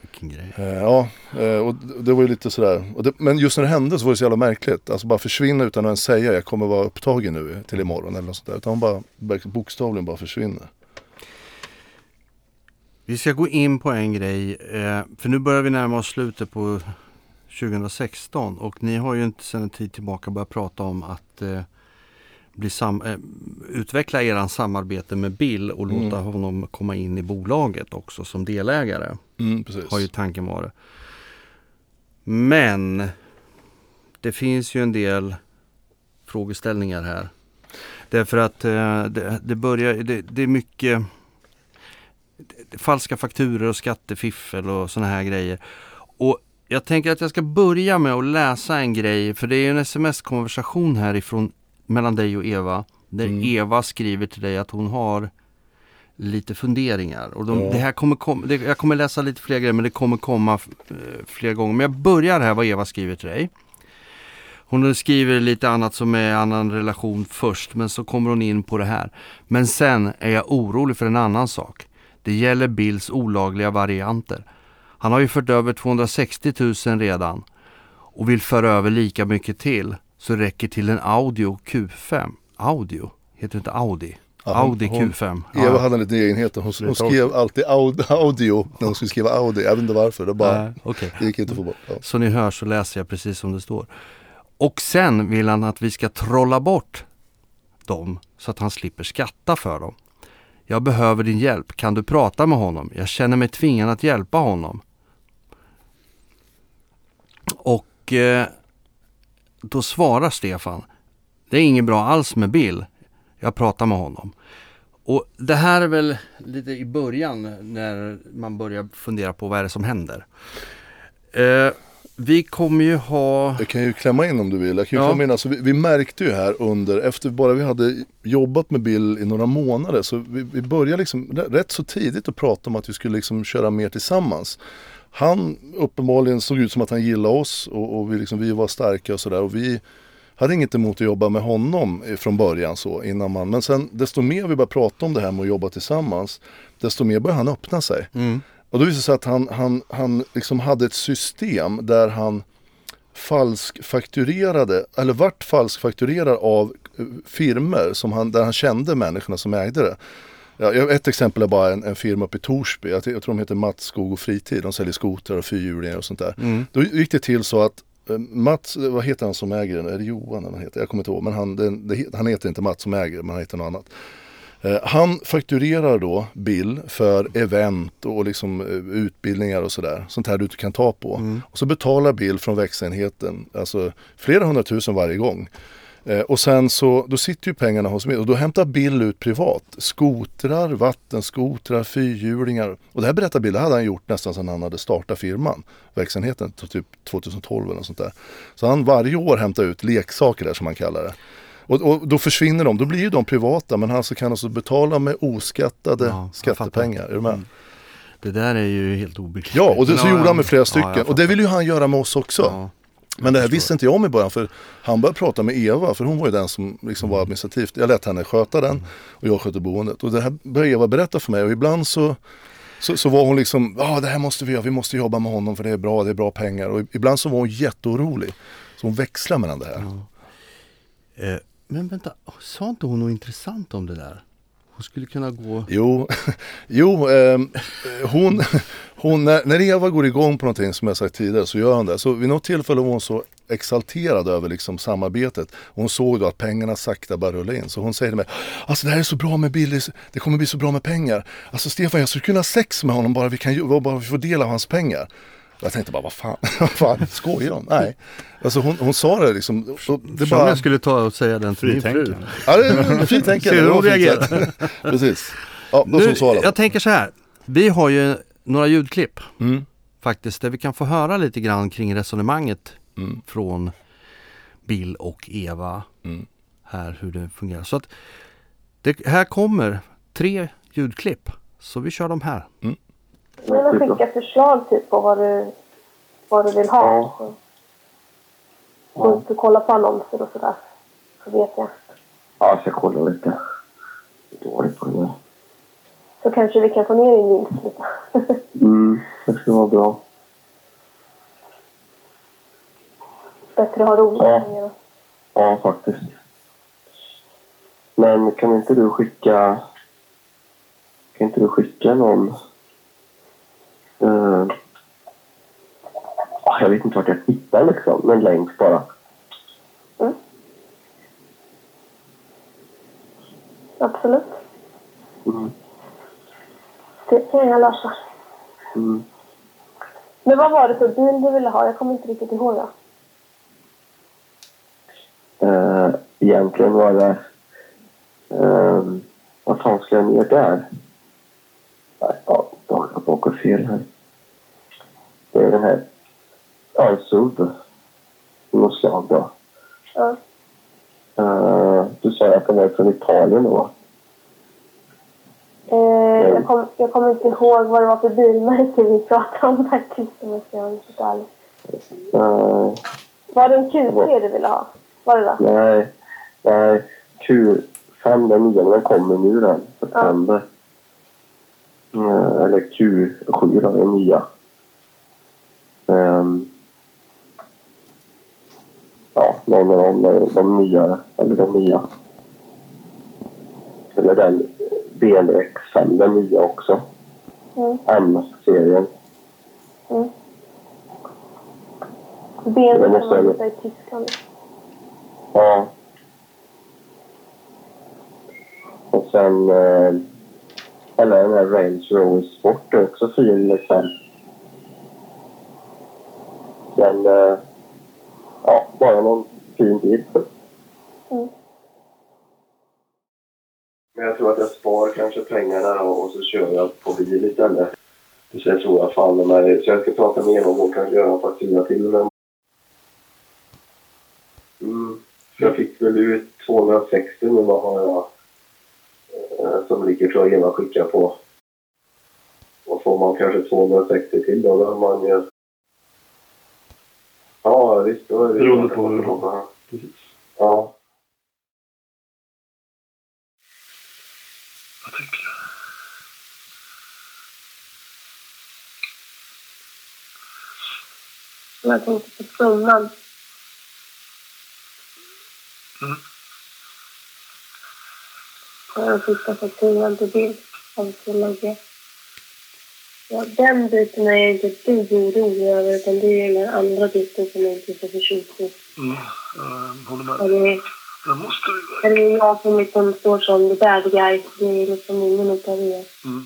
Vilken grej. Eh, Ja, eh, och det- det var ju lite sådär. Det, men just när det hände så var det så jävla märkligt. Alltså bara försvinna utan att ens säga jag kommer vara upptagen nu till imorgon eller något sånt där. Utan hon bara bokstavligen bara försvinner. Vi ska gå in på en grej, eh, för nu börjar vi närma oss slutet på 2016 och ni har ju inte sedan en tid tillbaka börjat prata om att eh, bli sam- eh, utveckla eran samarbete med Bill och Mm. låta honom komma in i bolaget också som delägare. Mm. Har ju tanken varit. Men det finns ju en del frågeställningar här. Därför att eh, det, det börjar, det, det är mycket falska fakturor och skattefiffel och sådana här grejer. Och jag tänker att jag ska börja med att läsa en grej, för det är en sms-konversation härifrån mellan dig och Eva. Där Mm. Eva skriver till dig att hon har lite funderingar. Och de, Ja. det här kommer kom, det, jag kommer läsa lite fler grejer men det kommer komma eh, fler gånger. Men jag börjar här vad Eva skriver till dig. Hon skriver lite annat som är annan relation först men så kommer hon in på det här. Men sen är jag orolig för en annan sak. Det gäller Bills olagliga varianter. Han har ju fört över 260 000 redan och vill föra över lika mycket till så räcker till en Audio Q5. Audio? Heter inte Audi? Ja, hon- Audi hon- Q5. Eva hade en liten egenhet. Hon, hon skrev alltid aud, audio när hon skulle skriva Audi. Jag vet inte varför. Det, bara, Nej, okej. det gick inte att få bort. Ja. Så ni hör så läser jag precis som det står. Och sen vill han att vi ska trolla bort dem så att han slipper skatta för dem. Jag behöver din hjälp. Kan du prata med honom? Jag känner mig tvingad att hjälpa honom. Och eh, då svarar Stefan. Det är inget bra alls med Bill. Jag pratar med honom. Och det här är väl lite i början när man börjar fundera på vad är det som händer. Eh, vi kommer ju ha... Jag kan ju klämma in om du vill. Jag kan ju Ja. klämma in, alltså, vi, vi märkte ju här under, efter bara vi hade jobbat med Bill i några månader så vi, vi började liksom rä- rätt så tidigt att prata om att vi skulle liksom köra mer tillsammans. Han uppenbarligen såg ut som att han gillade oss och, och vi, liksom, vi var starka och sådär och vi hade inget emot att jobba med honom från början så innan man, men sen desto mer vi började prata om det här med att jobba tillsammans desto mer började han öppna sig. Mm. Och då visade det sig att han, han, han liksom hade ett system där han falskfakturerade, eller vart falskfakturerad av eh, firmer som han, där han kände människorna som ägde det. Ja, ett exempel är bara en, en firma uppe i Torsby, jag, jag tror de heter Mats Skog och Fritid, de säljer skotrar och fyrhjulingar och sånt där. Mm. Då gick det till så att eh, Mats, vad heter han som äger den? Är det Johan eller vad heter? Jag kommer inte ihåg, men han, den, det, han heter inte Mats som äger men han heter något annat. Eh, Han fakturerar då Bill för event och liksom eh, utbildningar och sådär. Sånt här du kan ta på. Och så betalar Bill från växenheten, alltså flera hundratusen varje gång. Eh, och sen så, då sitter ju pengarna hos mig och då hämtar Bill ut privat. Skotrar, vattenskotrar, fyrhjulingar. Och det här berättar Bill, det hade han gjort nästan sedan han hade startat firman. Verksamheten, typ 2012 eller något sånt där. Så han varje år hämtar ut leksaker där som man kallar det. Och, och då försvinner de, då blir ju de privata men han så kan alltså betala med oskattade Ja, skattepengar. Är du med? Mm. Det där är ju helt obegripligt. Ja, och det, så Ja, gjorde ja. han med flera Ja, stycken. jag och det vill ju han göra med oss också. Ja. Men det här visste inte jag om i början för han började prata med Eva för hon var ju den som liksom var administrativt. Jag lät henne sköta den och jag skötte boendet. Och det här började Eva berätta för mig och ibland så, så, så var hon liksom, ja det här måste vi göra, vi måste jobba med honom för det är bra, det är bra pengar. Och ibland så var hon jätteorolig. Så hon växlade mellan det här. Eh, men vänta, sa inte hon något intressant om det där? Hon skulle kunna gå... Jo, jo eh, hon, hon, när, när Eva går igång på någonting som jag sagt tidigare så gör hon det. Så vid något tillfälle var hon så exalterad över liksom samarbetet. Hon såg då att pengarna sakta bara rulla in. Så hon säger till mig, alltså det här är så bra med Billy, det kommer bli så bra med pengar. Alltså Stefan jag skulle kunna ha sex med honom bara vi, kan, bara vi får del av hans pengar. Jag tänkte bara, vad fan, vad fan skojar de? Nej. Alltså hon, hon sa det liksom. Det bara, jag skulle ta och säga den till min fru. Ja, det är fritänkande. Ser du hur hon reagerar? Precis. Ja, då Nu, jag tänker så här. Vi har ju några ljudklipp Mm. faktiskt där vi kan få höra lite grann kring resonemanget Mm. från Bill och Eva Mm. här hur det fungerar. Så att det här kommer tre ljudklipp. Så vi kör dem här. Men att skicka förslag typ på vad du, vad du vill ha. Ja. Så. Gå ut och kolla på annonser och sådär. Så vet jag. Ja, jag ska kolla lite. Jag är dålig på det där. Så kanske vi kan få ner din vinst lite. Mm, det ska vara bra. Bättre att ha roligt Ja. Ja, faktiskt. Men kan inte du skicka... Kan inte du skicka någon... Ah, jag vet inte vart jag hittar liksom. En länk bara. Absolut. Mm. Det kan jag lösa. Mm. Men vad var det för bil du ville ha? Jag kommer inte riktigt ihåg det. Eh, egentligen var det... Eh, vad fan ska jag ner där? Nej, Ja, jag håller på att åka fel här. Det är den här... Ja. Något slag då. Ja. Eh, du sa att den är från Italien då? Eh, jag, kom, jag kommer inte ihåg vad det var för bilmärke vi pratade om faktiskt. Om jag ska vara riktigt ärlig. Eh, Var det en Q3 du ville ha? Var det det? nej, nej. Q5, den nya, den kommer nu den. September. Eh, eller Q7 då, den nya. Ehm, ja, någon av de, de, nya, eller de nya. Eller den BLX5, den nya också. Mm. M-serien. Mm. BMW kan man i Tyskland. Ja. Och sen... Eh, eller den här Range Rover Sport är också fin liksom. Den... Eh, bara någon fin bil. Mm. Men jag tror att jag spar kanske pengarna och, så kör jag på bil istället. Så jag tror jag fan med. Så jag ska prata med honom och kanske göra en faktura till den. Mm. Så jag fick väl ut 260 nu vad har jag som ligger tror jag Eva skickar på. Och får man kanske 260 till då, då har man ju... Ja visst, då är det... Beroende på hur du Precis. Ja. Vad tänker du? Jag tänkte på summan. Mm. På den sista fakturan till bil. Som ska lägga. Ja, den biten är jag inte ett dugg orolig över. Utan det är den andra biten som jag inte är så förtjust i. Mm, jag håller med. Och det Jag måste ju... det är jag som liksom står som the bad guy. Det är liksom ingen utav er. Mm.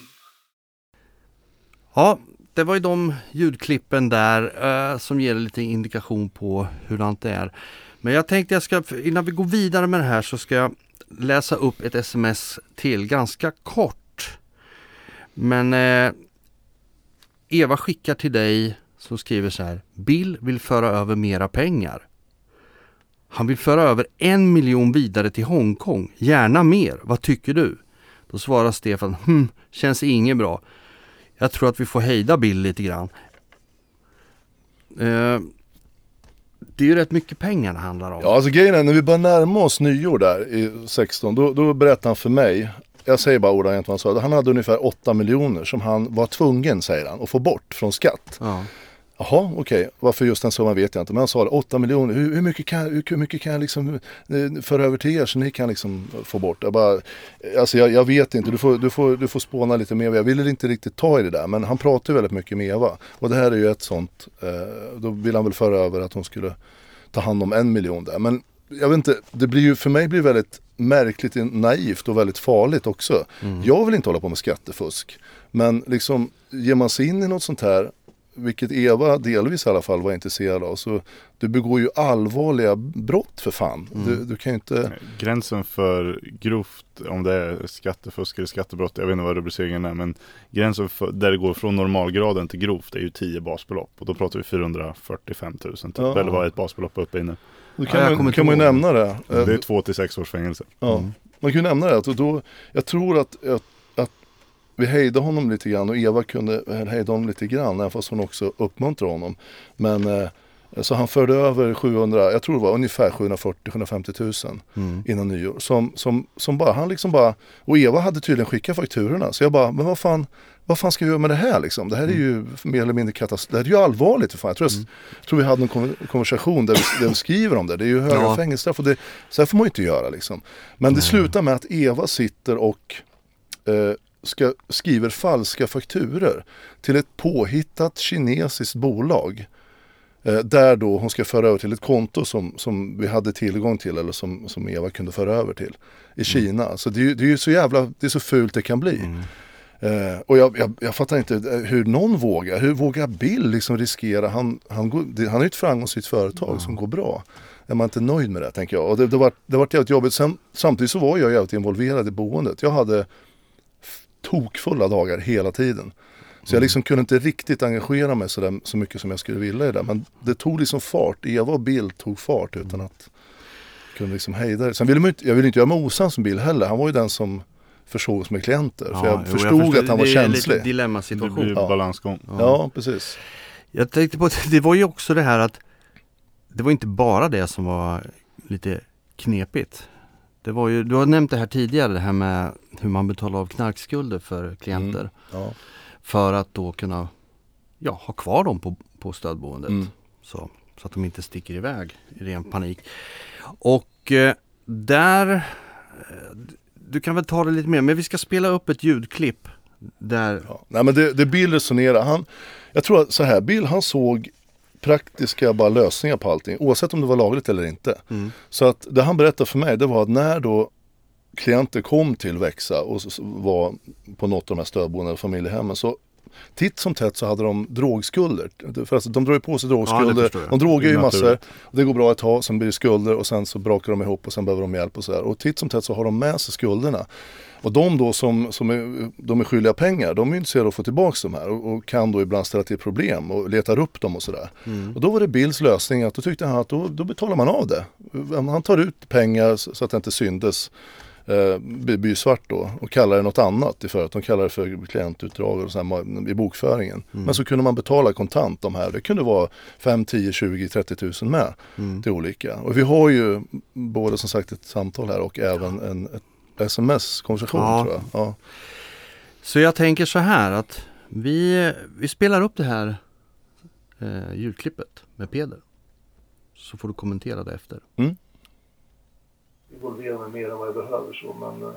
Ja, det var ju de ljudklippen där eh, som ger lite indikation på hur det är. Men jag tänkte jag ska, innan vi går vidare med det här så ska jag läsa upp ett sms till, ganska kort. Men eh, Eva skickar till dig som skriver så här. Bill vill föra över mera pengar. Han vill föra över en miljon vidare till Hongkong. Gärna mer. Vad tycker du? Då svarar Stefan. Hm, känns inget bra. Jag tror att vi får hejda Bill lite grann. Eh, det är ju rätt mycket pengar det handlar om. Ja, alltså grejen är när vi börjar närma oss nyår där i 16, då, då berättade han för mig, jag säger bara ordagrant vad han sa, han hade ungefär 8 miljoner som han var tvungen, säger han, att få bort från skatt. Ja. Jaha, okej, varför just den summan vet jag inte, men han sa det, 8 miljoner, hur, hur, mycket kan, hur, hur mycket kan jag liksom eh, föra över till er så ni kan liksom få bort? Jag bara, alltså jag, jag vet inte, du får, du, får, du får spåna lite mer, jag ville inte riktigt ta i det där, men han pratar väldigt mycket med Eva. Och det här är ju ett sånt, eh, då vill han väl föra över att hon skulle ta hand om en miljon där. Men jag vet inte, det blir ju, för mig blir det väldigt märkligt, naivt och väldigt farligt också. Jag vill inte hålla på med skattefusk. Men liksom, ger man sig in i något sånt här, vilket Eva delvis i alla fall var intresserad av, så du begår ju allvarliga brott för fan. Du, du kan ju inte... Gränsen för grovt, om det är skattefusk eller skattebrott, jag vet inte vad rubriceringen är, men gränsen för, där det går från normalgraden till grovt är ju 10 basbelopp. Och då pratar vi 445 000 typ, Ja. eller vad är ett basbelopp uppe i nu? Då Ja, kan, jag man, kan man ju nämna det. Eh, Det är två till sex års fängelse. Ja, man kan ju nämna det. Att då, jag tror att, att vi hejdade honom lite grann och Eva kunde hejda honom lite grann, även fast hon också uppmuntrade honom. Men eh, så han förde över 700, jag tror det var ungefär 740-750 000 Mm. innan nyår. Som, som, som bara, han liksom bara, och Eva hade tydligen skickat fakturorna. Så jag bara, men vad fan, vad fan ska vi göra med det här liksom? Det här är ju mer eller mindre katastrof. Det här är ju allvarligt för fan. Jag tror, jag tror vi hade en kon- konversation där vi, där vi skriver om det. Det är ju höga Ja. fängelsestraff och det, så här får man ju inte göra liksom. Men det slutar med att Eva sitter och eh, ska, skriver falska fakturer till ett påhittat kinesiskt bolag. Eh, där då hon ska föra över till ett konto som, som vi hade tillgång till eller som, som Eva kunde föra över till i Kina. Så det är, det är ju så jävla, det är så fult det kan bli. Eh, och jag, jag, jag fattar inte eh, hur någon vågar. Hur vågar Bill liksom riskera? Han, han, går, det, han har ju ett framgångsrikt företag som går bra. Är man inte nöjd med det tänker jag. Och det, det, var, det var jävligt jobbigt. Sen, samtidigt så var jag jävligt involverad i boendet. Jag hade tokfulla dagar hela tiden. Så jag liksom kunde inte riktigt engagera mig så, där, så mycket som jag skulle vilja i det. Men det tog liksom fart. Eva och Bill tog fart utan att kunde liksom hejda det. Sen ville man inte, jag ville inte göra mig osams med Bill heller. Han var ju den som försåg oss med klienter. för jag jo, förstod förstår. att han var det är känslig. Lite Det dilemmasituation. blir Ja. balansgång. Ja, precis. Jag tänkte på att det var ju också det här att det var inte bara det som var lite knepigt. Det var ju, du har nämnt det här tidigare, det här med hur man betalar av knarkskulder för klienter. Ja. För att då kunna ja, ha kvar dem på, på stödboendet. Mm. Så, så att de inte sticker iväg i ren panik. Och eh, där, eh, du kan väl ta det lite mer, men vi ska spela upp ett ljudklipp där Ja. Nej men det, det Bill resonerar, han, jag tror att så här, Bill han såg praktiska bara lösningar på allting, oavsett om det var lagligt eller inte. Mm. Så att det han berättade för mig, det var att när då klienter kom till Växa och var på något av de här stödboendena och familjehemmen så titt som tätt så hade de drogskulder. För alltså, de drar ju på sig Ja, drogskulder. jag. de drogar ju massor. Och det går bra ett tag, sen blir det skulder och sen så brakar de ihop och sen behöver de hjälp och sådär. Och titt som tätt så har de med sig skulderna. Och de då som, som är, de är skyldiga pengar, de är intresserade av att få tillbaka de här och, och kan då ibland ställa till problem och letar upp dem och sådär. Mm. Och då var det Bills lösning att då tyckte han att då, då betalar man av det. Han tar ut pengar så att det inte syndes eh, blir blir svart då och kallar det något annat i förut. De kallar det för klientutdrag och så här, i bokföringen. Men så kunde man betala kontant de här. Det kunde vara 5, 10, 20, 30 tusen med Mm. till olika. Och vi har ju både som sagt ett samtal här och även en sms-konversation Ja. tror jag. Ja. Så jag tänker så här att vi, vi spelar upp det här eh, ljudklippet med Peder. Så får du kommentera det efter. Involvera mig mer än vad jag behöver så men eh,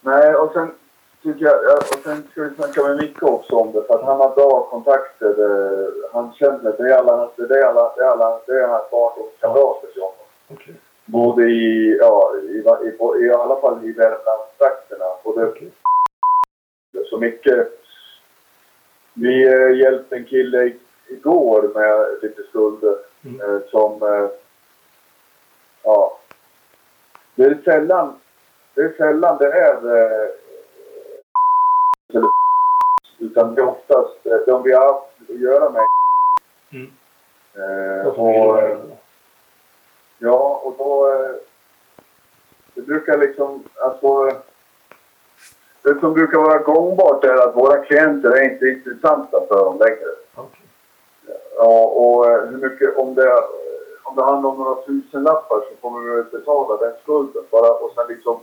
Nej, och sen tycker jag, ja, och sen ska vi snacka med Micke också om det för att han har bra kontakter. eh, Han känner, det är alla, det är alla, det är alla, det är hans barndomskamrater till honom. okej. Både i, ja, i, i, i, alla fall i Värmlandstrakterna. Både så mycket. Vi eh, hjälpte en kille igår med lite skulder Mm. som, ja. Det är sällan, det är sällan det är eh, eller utan det är oftast eh, de vi har haft att göra med. Mm. Eh, och, eh, Ja, och då... eh, Det brukar liksom... Alltså... Det som brukar vara gångbart är att våra klienter är inte intressanta för dem längre. Okej. Ja, och eh, hur mycket... Om det, om det handlar om några tusenlappar så kommer vi betala den skulden. Bara, och sen liksom...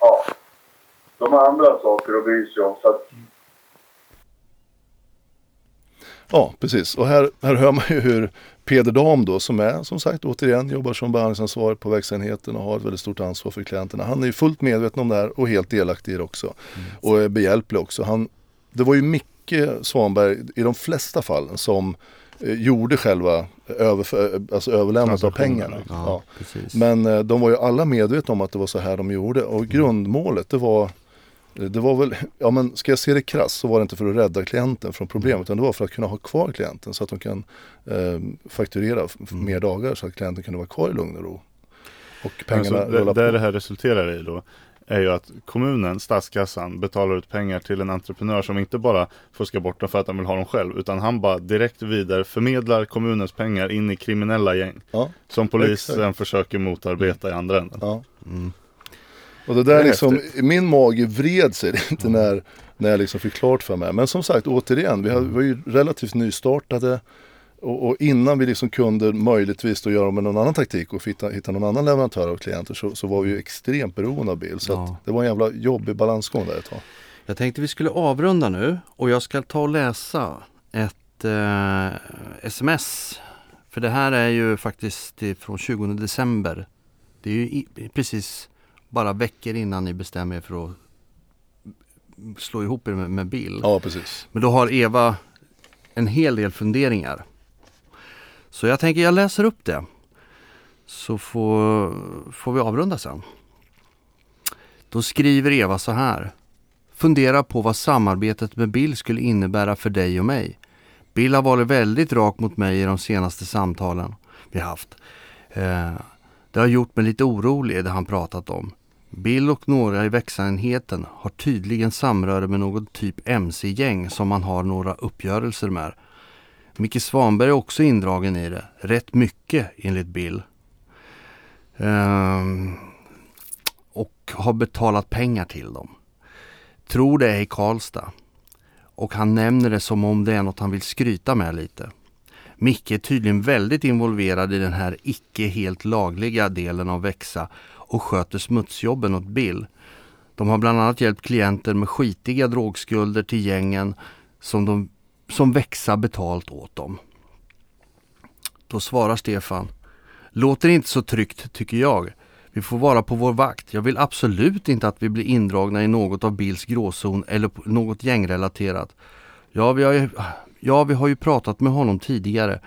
Ja. De har andra saker att bry sig om. Så att, Ja, precis. Och här, här hör man ju hur Peder Dam då som är som sagt återigen jobbar som behandlingsansvarig på verksamheten och har ett väldigt stort ansvar för klienterna. Han är ju fullt medveten om det här och helt delaktig i det också. Och är behjälplig också. Han, det var ju Micke Svanberg i de flesta fallen som eh, gjorde själva över, alltså överlämnandet av pengarna. Ja, Ja. Men eh, de var ju alla medvetna om att det var så här de gjorde och grundmålet det var det var väl, ja men ska jag se det krasst så var det inte för att rädda klienten från problem utan det var för att kunna ha kvar klienten så att de kan eh, fakturera f- mer dagar så att klienten kunde vara kvar i lugn och ro. Och pengarna Alltså, det, där på. det här resulterar i då är ju att kommunen, statskassan, betalar ut pengar till en entreprenör som inte bara fuskar bort dem för att han vill ha dem själv utan han bara direkt vidare förmedlar kommunens pengar in i kriminella gäng Ja, som polisen Exakt. försöker motarbeta i andra änden. ja. Mm. Och det där Det är liksom, häftigt. min mage vred sig inte när, när jag liksom fick klart för mig. Men som sagt återigen, vi har- vi var ju relativt nystartade. Och, och innan vi liksom kunde möjligtvis då göra med någon annan taktik och hitta, hitta någon annan leverantör av klienter så, så var vi ju extremt beroende av bil. Så Ja. det var en jävla jobbig balansgång där ett tag. Jag tänkte vi skulle avrunda nu och jag ska ta och läsa ett eh, sms. För det här är ju faktiskt från 20 december. Det är ju i, precis bara veckor innan ni bestämmer er för att slå ihop er med, med Bill. Ja precis. Men då har Eva en hel del funderingar. Så jag tänker jag läser upp det. Så får, får vi avrunda sen. Då skriver Eva så här. Fundera på vad samarbetet med Bill skulle innebära för dig och mig. Bill har varit väldigt rak mot mig i de senaste samtalen vi haft. Eh, det har gjort mig lite orolig det han pratat om. Bill och några i växanheten har tydligen samröre med någon typ mc-gäng som man har några uppgörelser med. Micke Svanberg är också indragen i det, rätt mycket enligt Bill. Ehm, och har betalat pengar till dem. Tror det är i Karlstad. Och han nämner det som om det är något han vill skryta med lite. Micke är tydligen väldigt involverad i den här icke helt lagliga delen av Växa och sköter smutsjobben åt Bill. De har bland annat hjälpt klienter med skitiga drogskulder till gängen som, de, som Växa betalt åt dem. Då svarar Stefan. Låter inte så tryggt tycker jag. Vi får vara på vår vakt. Jag vill absolut inte att vi blir indragna i något av Bills gråzon eller något gängrelaterat. Ja vi, har ju, ja, vi har ju pratat med honom tidigare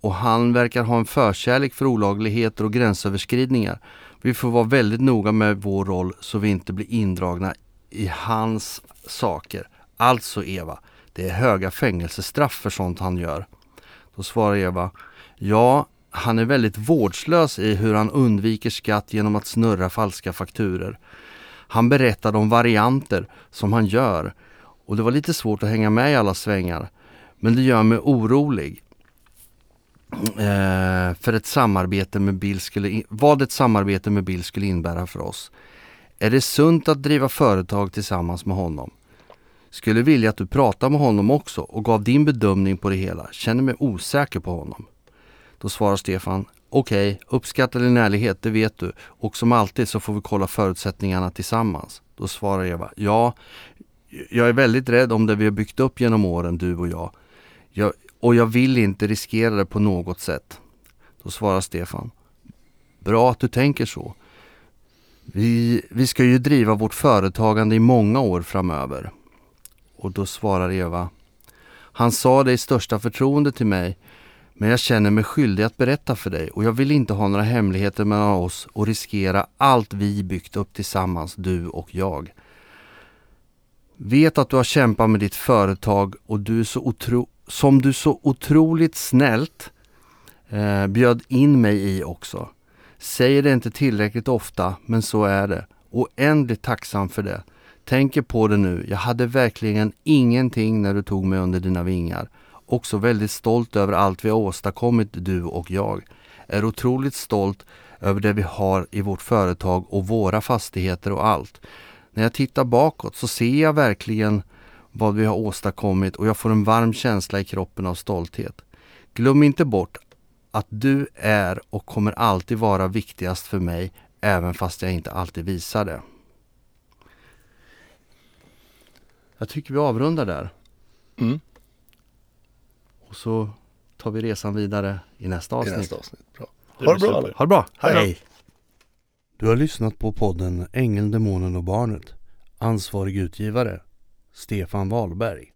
och han verkar ha en förkärlek för olagligheter och gränsöverskridningar. Vi får vara väldigt noga med vår roll så vi inte blir indragna i hans saker. Alltså Eva, det är höga fängelsestraff för sånt han gör. Då svarar Eva, ja, han är väldigt vårdslös i hur han undviker skatt genom att snurra falska fakturer. Han berättade om varianter som han gör och det var lite svårt att hänga med i alla svängar. Men det gör mig orolig. Eh, för ett samarbete med Bill skulle, vad ett samarbete med Bill skulle innebära för oss. Är det sunt att driva företag tillsammans med honom? Skulle vilja att du pratar med honom också och gav din bedömning på det hela. Känner mig osäker på honom. Då svarar Stefan, okej, okay, uppskattar din ärlighet, det vet du. Och som alltid så får vi kolla förutsättningarna tillsammans. Då svarar Eva, ja, jag är väldigt rädd om det vi har byggt upp genom åren, du och jag. jag och jag vill inte riskera det på något sätt. Då svarar Stefan, bra att du tänker så. Vi, vi ska ju driva vårt företagande i många år framöver. Och då svarar Eva, han sa det i största förtroende till mig men jag känner mig skyldig att berätta för dig och jag vill inte ha några hemligheter mellan oss och riskera allt vi byggt upp tillsammans, du och jag. Vet att du har kämpat med ditt företag och du är så otro som du så otroligt snällt eh, bjöd in mig i också. Säger det inte tillräckligt ofta, men så är det. Oändligt tacksam för det. Tänker på det nu. Jag hade verkligen ingenting när du tog mig under dina vingar också väldigt stolt över allt vi har åstadkommit, du och jag. Är otroligt stolt över det vi har i vårt företag och våra fastigheter och allt. När jag tittar bakåt så ser jag verkligen vad vi har åstadkommit och jag får en varm känsla i kroppen av stolthet. Glöm inte bort att du är och kommer alltid vara viktigast för mig även fast jag inte alltid visar det. Jag tycker vi avrundar där. Mm. Och så tar vi resan vidare i nästa I avsnitt. nästa avsnitt. Bra. Det Ha det bra. Ha det bra! Hej då. Du har lyssnat på podden Ängeln, Demonen och Barnet. Ansvarig utgivare Stefan Wahlberg.